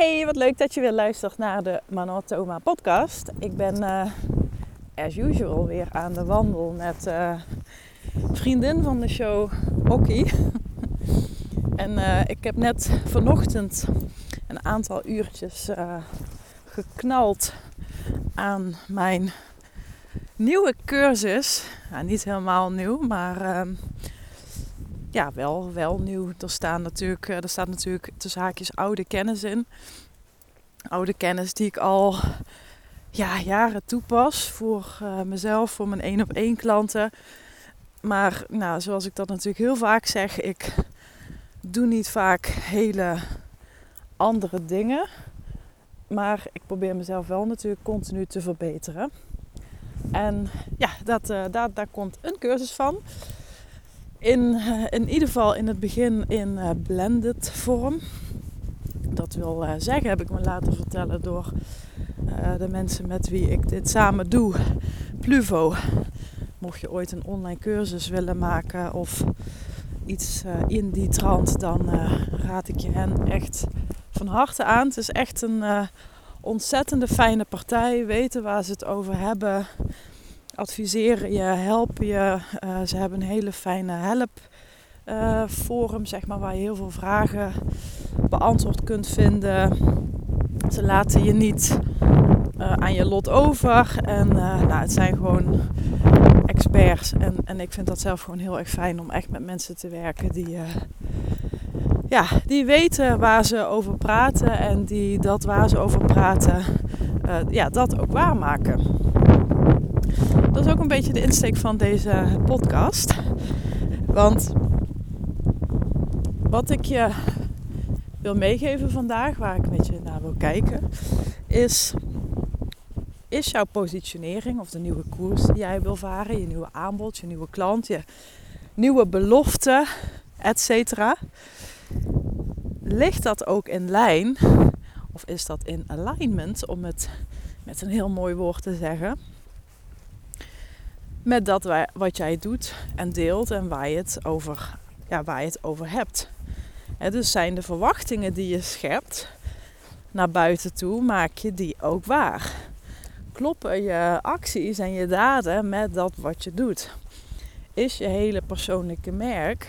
Hey, wat leuk dat je weer luistert naar de Manotoma podcast. Ik ben uh, as usual weer aan de wandel met uh, vriendin van de show, Okkie. en uh, ik heb net vanochtend een aantal uurtjes geknald aan mijn nieuwe cursus. Niet helemaal nieuw, maar ehm, ja, wel, wel nieuw. Er, staan natuurlijk, er staat natuurlijk tussen haakjes oude kennis in. Oude kennis die ik al ja, jaren toepas voor uh, mezelf, voor mijn één op één klanten. Maar nou, zoals ik dat natuurlijk heel vaak zeg, ik doe niet vaak hele andere dingen. Maar ik probeer mezelf wel natuurlijk continu te verbeteren. En ja, dat, uh, dat, daar komt een cursus van. In, uh, in ieder geval in het begin in uh, blended vorm. Dat wil zeggen, heb ik me laten vertellen door de mensen met wie ik dit samen doe. Pluvo. Mocht je ooit een online cursus willen maken of iets in die trant, dan raad ik je hen echt van harte aan. Het is echt een ontzettende fijne partij. Weten waar ze het over hebben. Adviseren je, helpen je. Uh, ze hebben een hele fijne help uh, forum, zeg maar, waar je heel veel vragen beantwoord kunt vinden. Ze laten je niet uh, aan je lot over. En nou, het zijn gewoon experts. En, en ik vind dat zelf gewoon heel erg fijn om echt met mensen te werken die ja, die weten waar ze over praten en die dat waar ze over praten, uh, ja, dat ook waarmaken. Dat is ook een beetje de insteek van deze podcast. Want wat ik je wil meegeven vandaag, waar ik met je naar wil kijken, is: is jouw positionering of de nieuwe koers die jij wil varen, je nieuwe aanbod, je nieuwe klant, je nieuwe belofte, et cetera ligt dat ook in lijn, of is dat in alignment, om het met een heel mooi woord te zeggen, met dat wat jij doet en deelt en waar je het over, ja, waar je het over hebt. dus zijn de verwachtingen die je schept naar buiten toe, maak je die ook waar. Kloppen je acties en je daden met dat wat je doet? Is je hele persoonlijke merk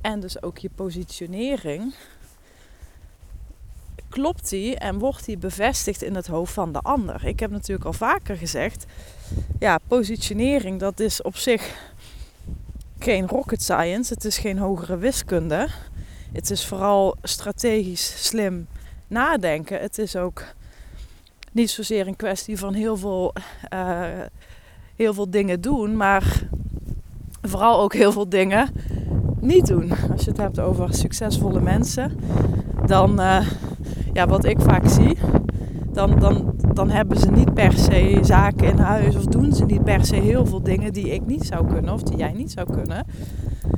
en dus ook je positionering klopt die en wordt die bevestigd in het hoofd van de ander. Ik heb natuurlijk al vaker gezegd, ja, positionering dat is op zich geen rocket science, het is geen hogere wiskunde. Het is vooral strategisch slim nadenken. Het is ook niet zozeer een kwestie van heel veel, uh, heel veel dingen doen, maar vooral ook heel veel dingen niet doen. Als je het hebt over succesvolle mensen, dan, uh, ja, wat ik vaak zie, dan, dan, dan hebben ze niet per se zaken in huis of doen ze niet per se heel veel dingen die ik niet zou kunnen of die jij niet zou kunnen.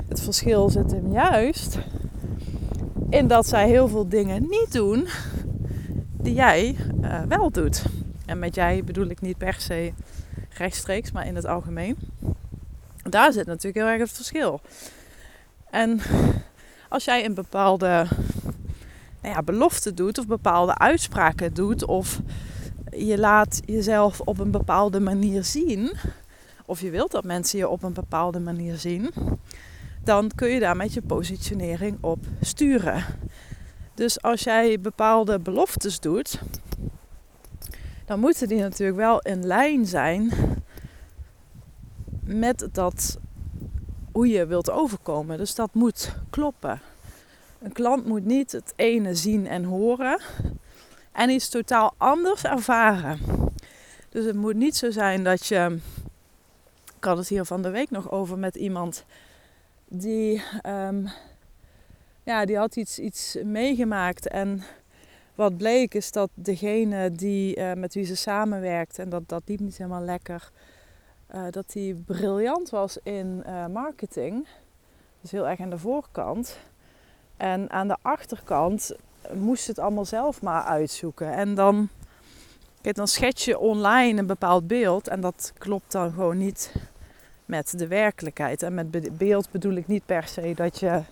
Het verschil zit hem juist in dat zij heel veel dingen niet doen die jij uh, wel doet. En met jij bedoel ik niet per se rechtstreeks, maar in het algemeen. Daar zit natuurlijk heel erg het verschil. En als jij een bepaalde nou ja, belofte doet of bepaalde uitspraken doet of je laat jezelf op een bepaalde manier zien of je wilt dat mensen je op een bepaalde manier zien, dan kun je daar met je positionering op sturen. Dus als jij bepaalde beloftes doet, dan moeten die natuurlijk wel in lijn zijn met dat hoe je wilt overkomen. Dus dat moet kloppen. Een klant moet niet het ene zien en horen en iets totaal anders ervaren. Dus het moet niet zo zijn dat je. Ik had het hier van de week nog over met iemand die. Um, ja, die had iets, iets meegemaakt. En wat bleek is dat degene die, uh, met wie ze samenwerkt, en dat, dat liep niet helemaal lekker, uh, dat die briljant was in uh, marketing. Dus heel erg aan de voorkant. En aan de achterkant moest het allemaal zelf maar uitzoeken. En dan, kijk, dan schets je online een bepaald beeld en dat klopt dan gewoon niet met de werkelijkheid. En met beeld bedoel ik niet per se dat je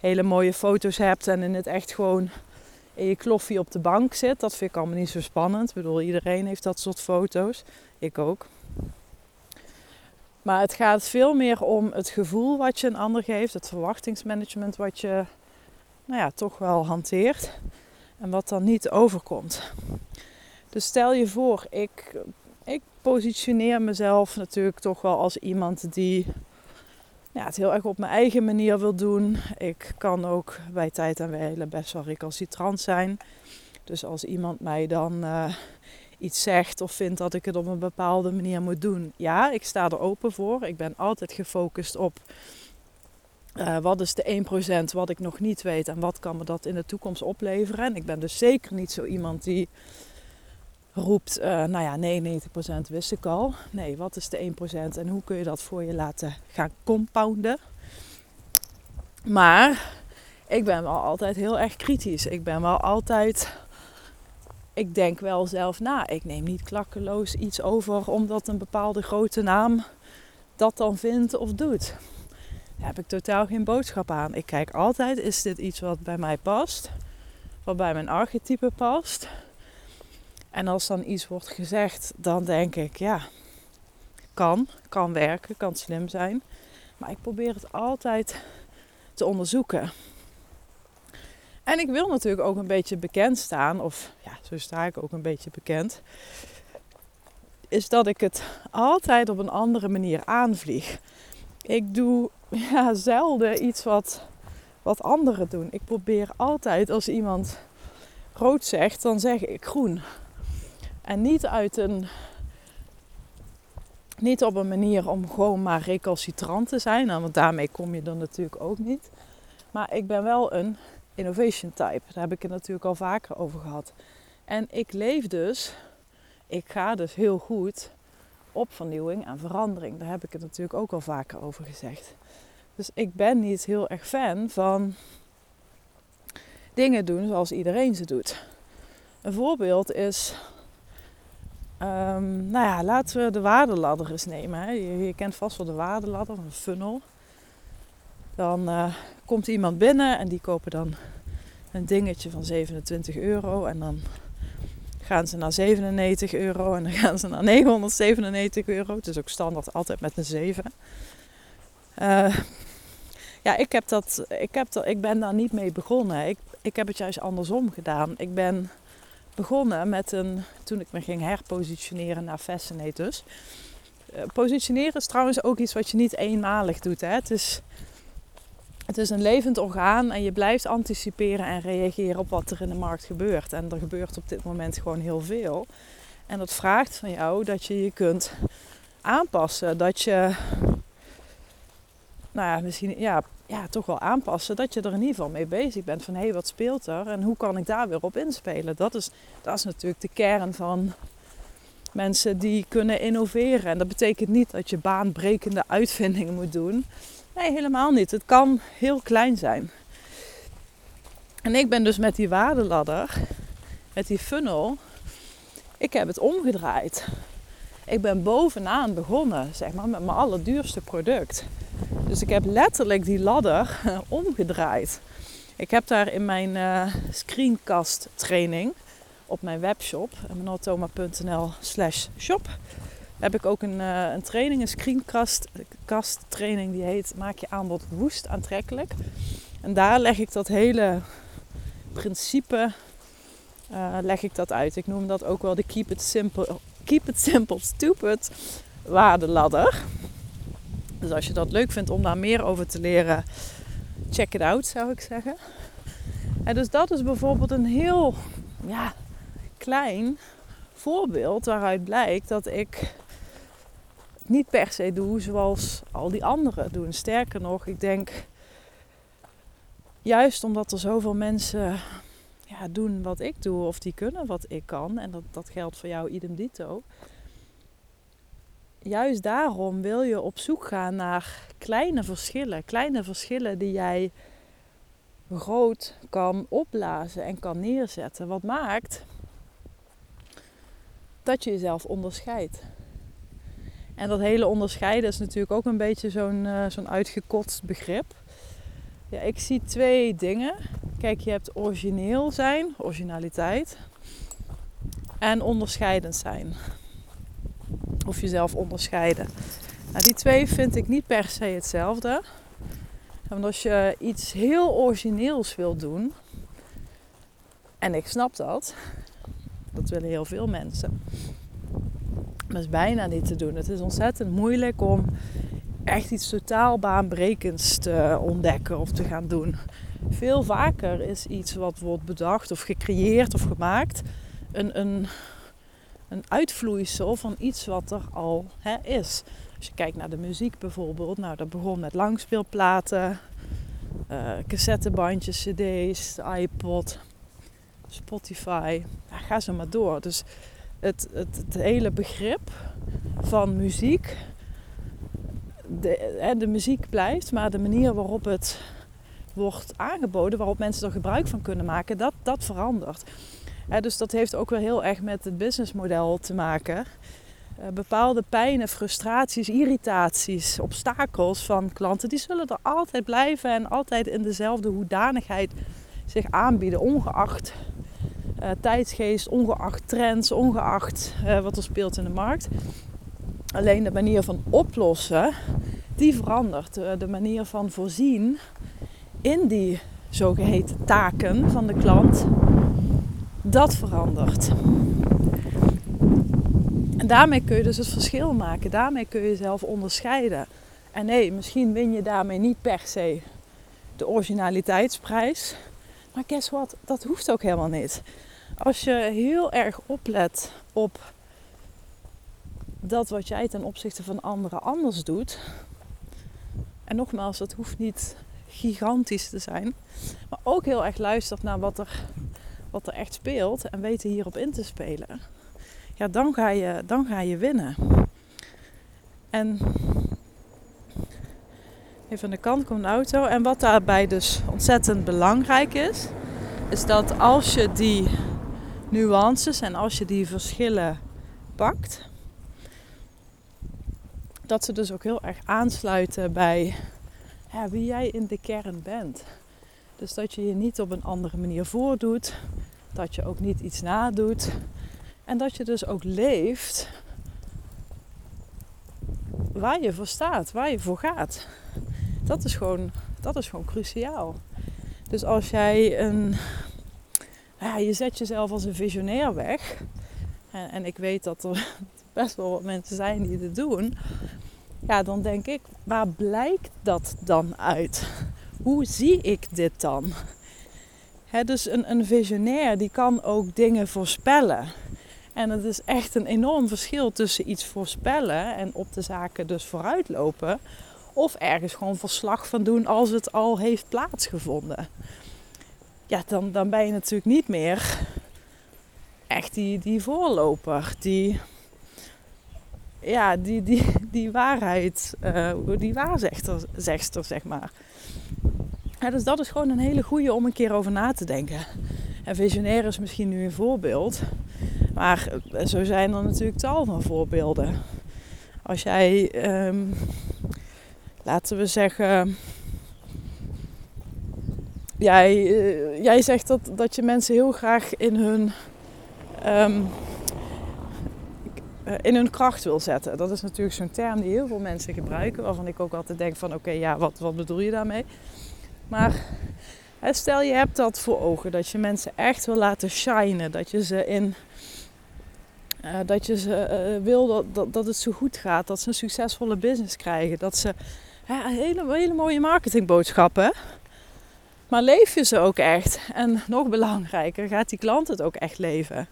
hele mooie foto's hebt en in het echt gewoon in je kloffie op de bank zit. Dat vind ik allemaal niet zo spannend. Ik bedoel, iedereen heeft dat soort foto's. Ik ook. Maar het gaat veel meer om het gevoel wat je een ander geeft, het verwachtingsmanagement wat je nou ja, toch wel hanteert en wat dan niet overkomt. Dus stel je voor, ik, ik positioneer mezelf natuurlijk toch wel als iemand die ja, het heel erg op mijn eigen manier wil doen. Ik kan ook bij tijd en wijle best wel recalcitrant zijn. Dus als iemand mij dan uh, iets zegt of vindt dat ik het op een bepaalde manier moet doen, ja, ik sta er open voor. Ik ben altijd gefocust op uh, wat is de 1% wat ik nog niet weet en wat kan me dat in de toekomst opleveren. En ik ben dus zeker niet zo iemand die roept, uh, nou ja, 99% wist ik al. Nee, wat is de 1% en hoe kun je dat voor je laten gaan compounden? Maar ik ben wel altijd heel erg kritisch. Ik ben wel altijd. Ik denk wel zelf na. Ik neem niet klakkeloos iets over omdat een bepaalde grote naam dat dan vindt of doet. Heb ik totaal geen boodschap aan. Ik kijk altijd: is dit iets wat bij mij past? Wat bij mijn archetype past? En als dan iets wordt gezegd, dan denk ik, ja, kan, kan werken, kan slim zijn. Maar ik probeer het altijd te onderzoeken. En ik wil natuurlijk ook een beetje bekend staan, of ja, zo sta ik ook een beetje bekend. Is dat ik het altijd op een andere manier aanvlieg. Ik doe ja, zelden iets wat, wat anderen doen. Ik probeer altijd als iemand rood zegt, dan zeg ik groen. En niet uit een. Niet op een manier om gewoon maar recalcitrant te zijn, nou, want daarmee kom je dan natuurlijk ook niet. Maar ik ben wel een innovation type. Daar heb ik het natuurlijk al vaker over gehad. En ik leef dus, ik ga dus heel goed op vernieuwing en verandering. Daar heb ik het natuurlijk ook al vaker over gezegd. Dus ik ben niet heel erg fan van dingen doen zoals iedereen ze doet. Een voorbeeld is Um, nou ja, laten we de waardeladder eens nemen. Je, kent vast wel de waardeladder, een funnel. Dan uh, komt iemand binnen en die kopen dan een dingetje van 27 euro. En dan gaan ze naar 97 euro en dan gaan ze naar 997 euro. Het is ook standaard altijd met een 7. Uh, eh, ja, ik, heb dat, ik, heb dat, ik ben daar niet mee begonnen. Ik, ik heb het juist andersom gedaan. Ik ben begonnen met een, toen ik me ging herpositioneren naar Fascinate dus. Uh, positioneren is trouwens ook iets wat je niet eenmalig doet. Hè? Het, is, het is een levend orgaan en je blijft anticiperen en reageren op wat er in de markt gebeurt. En er gebeurt op dit moment gewoon heel veel. En dat vraagt van jou dat je je kunt aanpassen. Dat je, nou ja, misschien ja, ja, toch wel aanpassen. Dat je er in ieder geval mee bezig bent. Van hé, hey, wat speelt er? En hoe kan ik daar weer op inspelen? Dat is, dat is natuurlijk de kern van mensen die kunnen innoveren. En dat betekent niet dat je baanbrekende uitvindingen moet doen. Nee, helemaal niet. Het kan heel klein zijn. En ik ben dus met die waardeladder, met die funnel, ik heb het omgedraaid. Ik ben bovenaan begonnen, zeg maar, met mijn allerduurste product. Dus ik heb letterlijk die ladder omgedraaid. Ik heb daar in mijn uh, screencast training op mijn webshop, manotoma.nl slash shop, heb ik ook een, uh, een training, een screencast training die heet Maak je aanbod woest aantrekkelijk. En daar leg ik dat hele principe uh, leg ik dat uit. Ik noem dat ook wel de keep it simple, keep it simple stupid waardeladder. Dus als je dat leuk vindt om daar meer over te leren, check it out zou ik zeggen. En dus dat is bijvoorbeeld een heel ja, klein voorbeeld waaruit blijkt dat ik niet per se doe zoals al die anderen doen. Sterker nog, ik denk juist omdat er zoveel mensen ja, doen wat ik doe of die kunnen wat ik kan, en dat, dat geldt voor jou idem dito juist daarom wil je op zoek gaan naar kleine verschillen. Kleine verschillen die jij groot kan opblazen en kan neerzetten. Wat maakt dat je jezelf onderscheidt. En dat hele onderscheiden is natuurlijk ook een beetje zo'n uh, zo'n uitgekotst begrip. Ja, ik zie twee dingen. Kijk, je hebt origineel zijn, originaliteit. En onderscheidend zijn. Of jezelf onderscheiden. Nou, die twee vind ik niet per se hetzelfde. Want als je iets heel origineels wil doen, en ik snap dat, dat willen heel veel mensen. Is bijna niet te doen. Het is ontzettend moeilijk om echt iets totaal baanbrekends te ontdekken of te gaan doen. Veel vaker is iets wat wordt bedacht of gecreëerd of gemaakt een, een, een uitvloeisel van iets wat er al hè, is. Als je kijkt naar de muziek bijvoorbeeld, nou dat begon met langspeelplaten, uh, cassettebandjes, cd's, iPod, Spotify, ja, ga zo maar door. Dus het, het, het hele begrip van muziek, de, de muziek blijft, maar de manier waarop het wordt aangeboden, waarop mensen er gebruik van kunnen maken, dat, dat verandert. dus dat heeft ook wel heel erg met het businessmodel te maken. Uh, bepaalde pijnen, frustraties, irritaties, obstakels van klanten, die zullen er altijd blijven en altijd in dezelfde hoedanigheid zich aanbieden, ongeacht uh, tijdsgeest, ongeacht trends, ongeacht uh, wat er speelt in de markt. Alleen de manier van oplossen, die verandert. de manier van voorzien in die zogeheten taken van de klant, dat verandert. En daarmee kun je dus het verschil maken. Daarmee kun je jezelf onderscheiden. En nee, misschien win je daarmee niet per se de originaliteitsprijs. Maar guess what? Dat hoeft ook helemaal niet. Als je heel erg oplet op dat wat jij ten opzichte van anderen anders doet. En nogmaals, dat hoeft niet gigantisch te zijn. Maar ook heel erg luistert naar wat er, wat er echt speelt. En weten hierop in te spelen. Ja, dan ga je, dan ga je winnen. En even aan de kant komt een auto. En wat daarbij dus ontzettend belangrijk is. Is dat als je die nuances en als je die verschillen pakt. Dat ze dus ook heel erg aansluiten bij ja, wie jij in de kern bent. Dus dat je je niet op een andere manier voordoet. Dat je ook niet iets nadoet. En dat je dus ook leeft waar je voor staat, waar je voor gaat. Dat is gewoon, dat is gewoon cruciaal. Dus als jij een. Ja, je zet jezelf als een visionair weg. En, en ik weet dat er best wel wat mensen zijn die dit doen ja, dan denk ik, waar blijkt dat dan uit? Hoe zie ik dit dan? dus een, een visionair die kan ook dingen voorspellen. En het is echt een enorm verschil tussen iets voorspellen en op de zaken dus vooruitlopen. Of ergens gewoon verslag van doen als het al heeft plaatsgevonden. Ja, dan, dan ben je natuurlijk niet meer echt die, die voorloper. Die, ja, die, die, die waarheid, uh, die waarzegster, zegster, zeg maar. Dus dat is gewoon een hele goede om een keer over na te denken. En visionair is misschien nu een voorbeeld. Maar eh, zo zijn er natuurlijk tal van voorbeelden. Als jij, um, laten we zeggen, jij, uh, jij zegt dat, dat je mensen heel graag in hun um, eh, in hun kracht wil zetten. Dat is natuurlijk zo'n term die heel veel mensen gebruiken, waarvan ik ook altijd denk van oké, ja, wat, wat bedoel je daarmee? Maar stel je hebt dat voor ogen, dat je mensen echt wil laten shinen, dat je ze in... Uh, dat je ze wil dat, dat, het zo goed gaat, dat ze een succesvolle business krijgen, dat ze hele, hele mooie marketingboodschappen. Maar leef je ze ook echt? En nog belangrijker, gaat die klant het ook echt leven?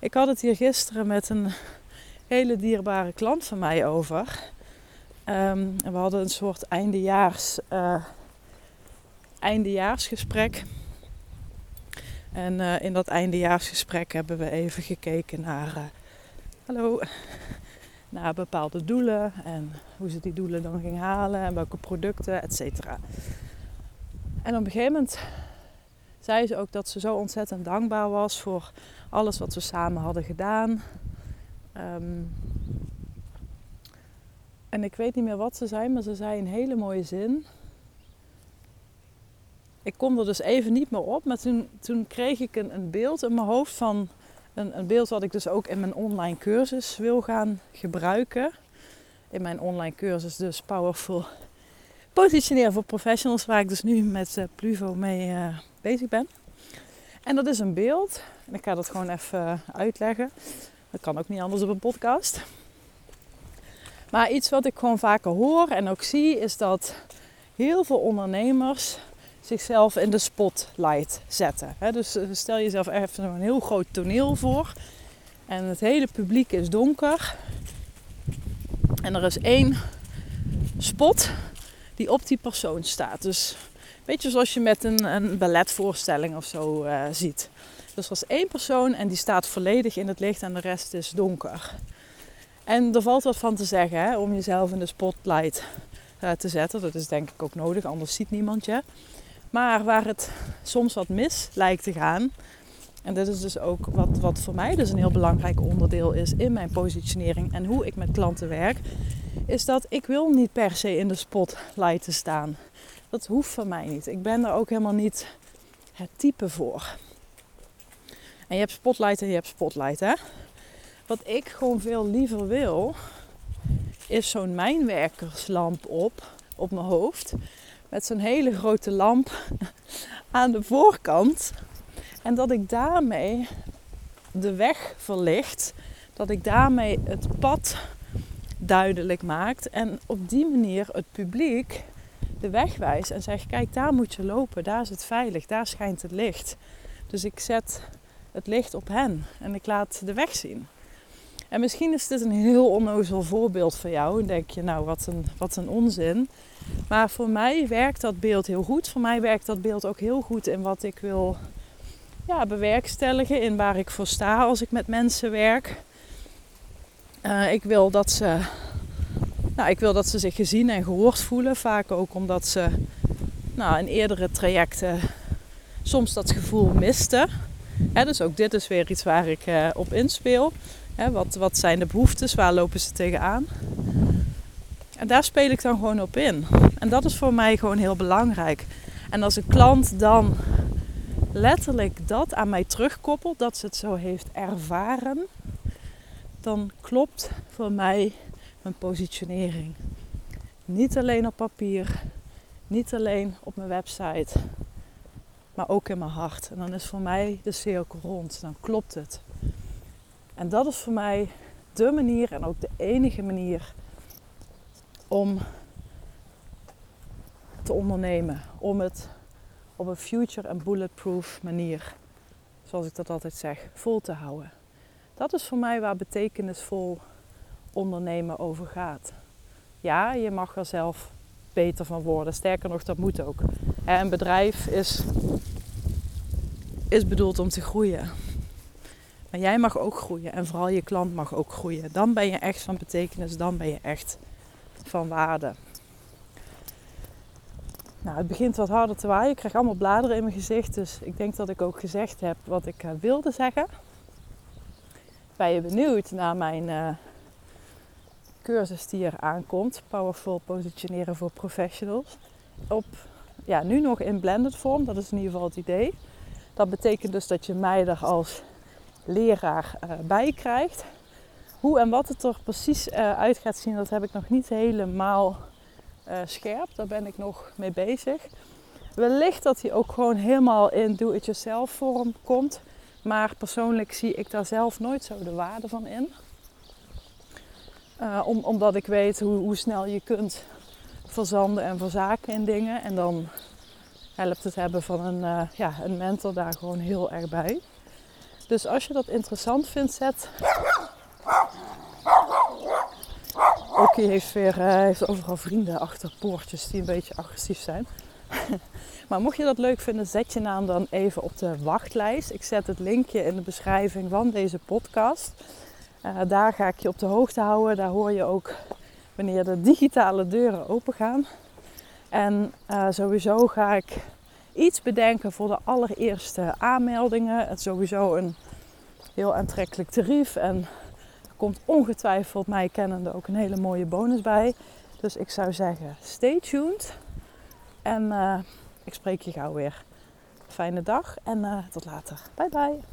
Ik had het hier gisteren met een hele dierbare klant van mij over. En we hadden een soort eindejaars, uh, eindejaarsgesprek. En uh, in dat eindejaarsgesprek hebben we even gekeken naar, uh, hallo, naar bepaalde doelen en hoe ze die doelen dan ging halen en welke producten, et cetera. En op een gegeven moment zei ze ook dat ze zo ontzettend dankbaar was voor alles wat we samen hadden gedaan. Um, en ik weet niet meer wat ze zei, maar ze zei een hele mooie zin. ik kom er dus even niet meer op. Maar toen, toen kreeg ik een, een beeld in mijn hoofd van een, een beeld wat ik dus ook in mijn online cursus wil gaan gebruiken. In mijn online cursus dus Powerful Positioneren voor Professionals, waar ik dus nu met uh, Pluvo mee uh, bezig ben. En dat is een beeld. En ik ga dat gewoon even uitleggen. Dat kan ook niet anders op een podcast. Maar iets wat ik gewoon vaker hoor en ook zie, is dat heel veel ondernemers zichzelf in de spotlight zetten. dus eh, stel jezelf even een heel groot toneel voor. En het hele publiek is donker. En er is één spot die op die persoon staat. Dus een beetje zoals je met een, een balletvoorstelling of zo uh, ziet. Dus er is één persoon en die staat volledig in het licht en de rest is donker. En er valt wat van te zeggen hè, om jezelf in de spotlight uh, te zetten. Dat is denk ik ook nodig, anders ziet niemand je. Maar waar het soms wat mis lijkt te gaan, en dit is dus ook wat, wat voor mij dus een heel belangrijk onderdeel is in mijn positionering en hoe ik met klanten werk, is dat ik wil niet per se in de spotlight te staan. Dat hoeft van mij niet. Ik ben er ook helemaal niet het type voor. En je hebt spotlight en je hebt spotlight, hè? Wat ik gewoon veel liever wil, is zo'n mijnwerkerslamp op, op mijn hoofd. Met zo'n hele grote lamp aan de voorkant. En dat ik daarmee de weg verlicht. Dat ik daarmee het pad duidelijk maak. En op die manier het publiek de weg wijst. En zeg, kijk daar moet je lopen. Daar is het veilig. Daar schijnt het licht. Dus ik zet het licht op hen. En ik laat de weg zien. En misschien is dit een heel onnozel voorbeeld voor jou. En denk je, nou, wat een, wat een onzin. Maar voor mij werkt dat beeld heel goed. Voor mij werkt dat beeld ook heel goed in wat ik wil ja, bewerkstelligen. In waar ik voor sta als ik met mensen werk. Uh, ik, wil dat ze, nou, ik wil dat ze zich gezien en gehoord voelen. Vaak ook omdat ze nou, in eerdere trajecten soms dat gevoel misten. dus ook dit is weer iets waar ik uh, op inspeel. Wat, wat zijn de behoeftes? Waar lopen ze tegenaan? En daar speel ik dan gewoon op in. En dat is voor mij gewoon heel belangrijk. En als een klant dan letterlijk dat aan mij terugkoppelt, dat ze het zo heeft ervaren, dan klopt voor mij mijn positionering. Niet alleen op papier, niet alleen op mijn website, maar ook in mijn hart. En dan is voor mij de cirkel rond, dan klopt het. En dat is voor mij de manier en ook de enige manier om te ondernemen. Om het op een future en bulletproof manier, zoals ik dat altijd zeg, vol te houden. Dat is voor mij waar betekenisvol ondernemen over gaat. Ja, je mag er zelf beter van worden. Sterker nog, dat moet ook. Een bedrijf is, is bedoeld om te groeien. Maar jij mag ook groeien en vooral je klant mag ook groeien. Dan ben je echt van betekenis, dan ben je echt van waarde. Nou, het begint wat harder te waaien. Ik krijg allemaal bladeren in mijn gezicht. Dus ik denk dat ik ook gezegd heb wat ik uh, wilde zeggen. Ben je benieuwd naar mijn uh, cursus die er aankomt? Powerful Positioneren voor Professionals. Op, ja, nu nog in blended vorm. Dat is in ieder geval het idee. Dat betekent dus dat je mij er als leraar uh, bij krijgt. Hoe en wat het er precies uh, uit gaat zien, dat heb ik nog niet helemaal uh, scherp. Daar ben ik nog mee bezig. Wellicht dat hij ook gewoon helemaal in do-it-yourself vorm komt. Maar persoonlijk zie ik daar zelf nooit zo de waarde van in. Om, omdat ik weet hoe, hoe snel je kunt verzanden en verzaken in dingen. En dan helpt het hebben van een, ja, een mentor daar gewoon heel erg bij. Dus als je dat interessant vindt, zet. Oké heeft weer uh, heeft overal vrienden achter poortjes die een beetje agressief zijn. maar mocht je dat leuk vinden, zet je naam dan even op de wachtlijst. Ik zet het linkje in de beschrijving van deze podcast. Uh, daar ga ik je op de hoogte houden. Daar hoor je ook wanneer de digitale deuren open gaan. En uh, sowieso ga ik iets bedenken voor de allereerste aanmeldingen. Het is sowieso een heel aantrekkelijk tarief. En er komt ongetwijfeld mij kennende ook een hele mooie bonus bij. Dus ik zou zeggen, stay tuned. En uh, ik spreek je gauw weer. Fijne dag en tot later. Bye bye.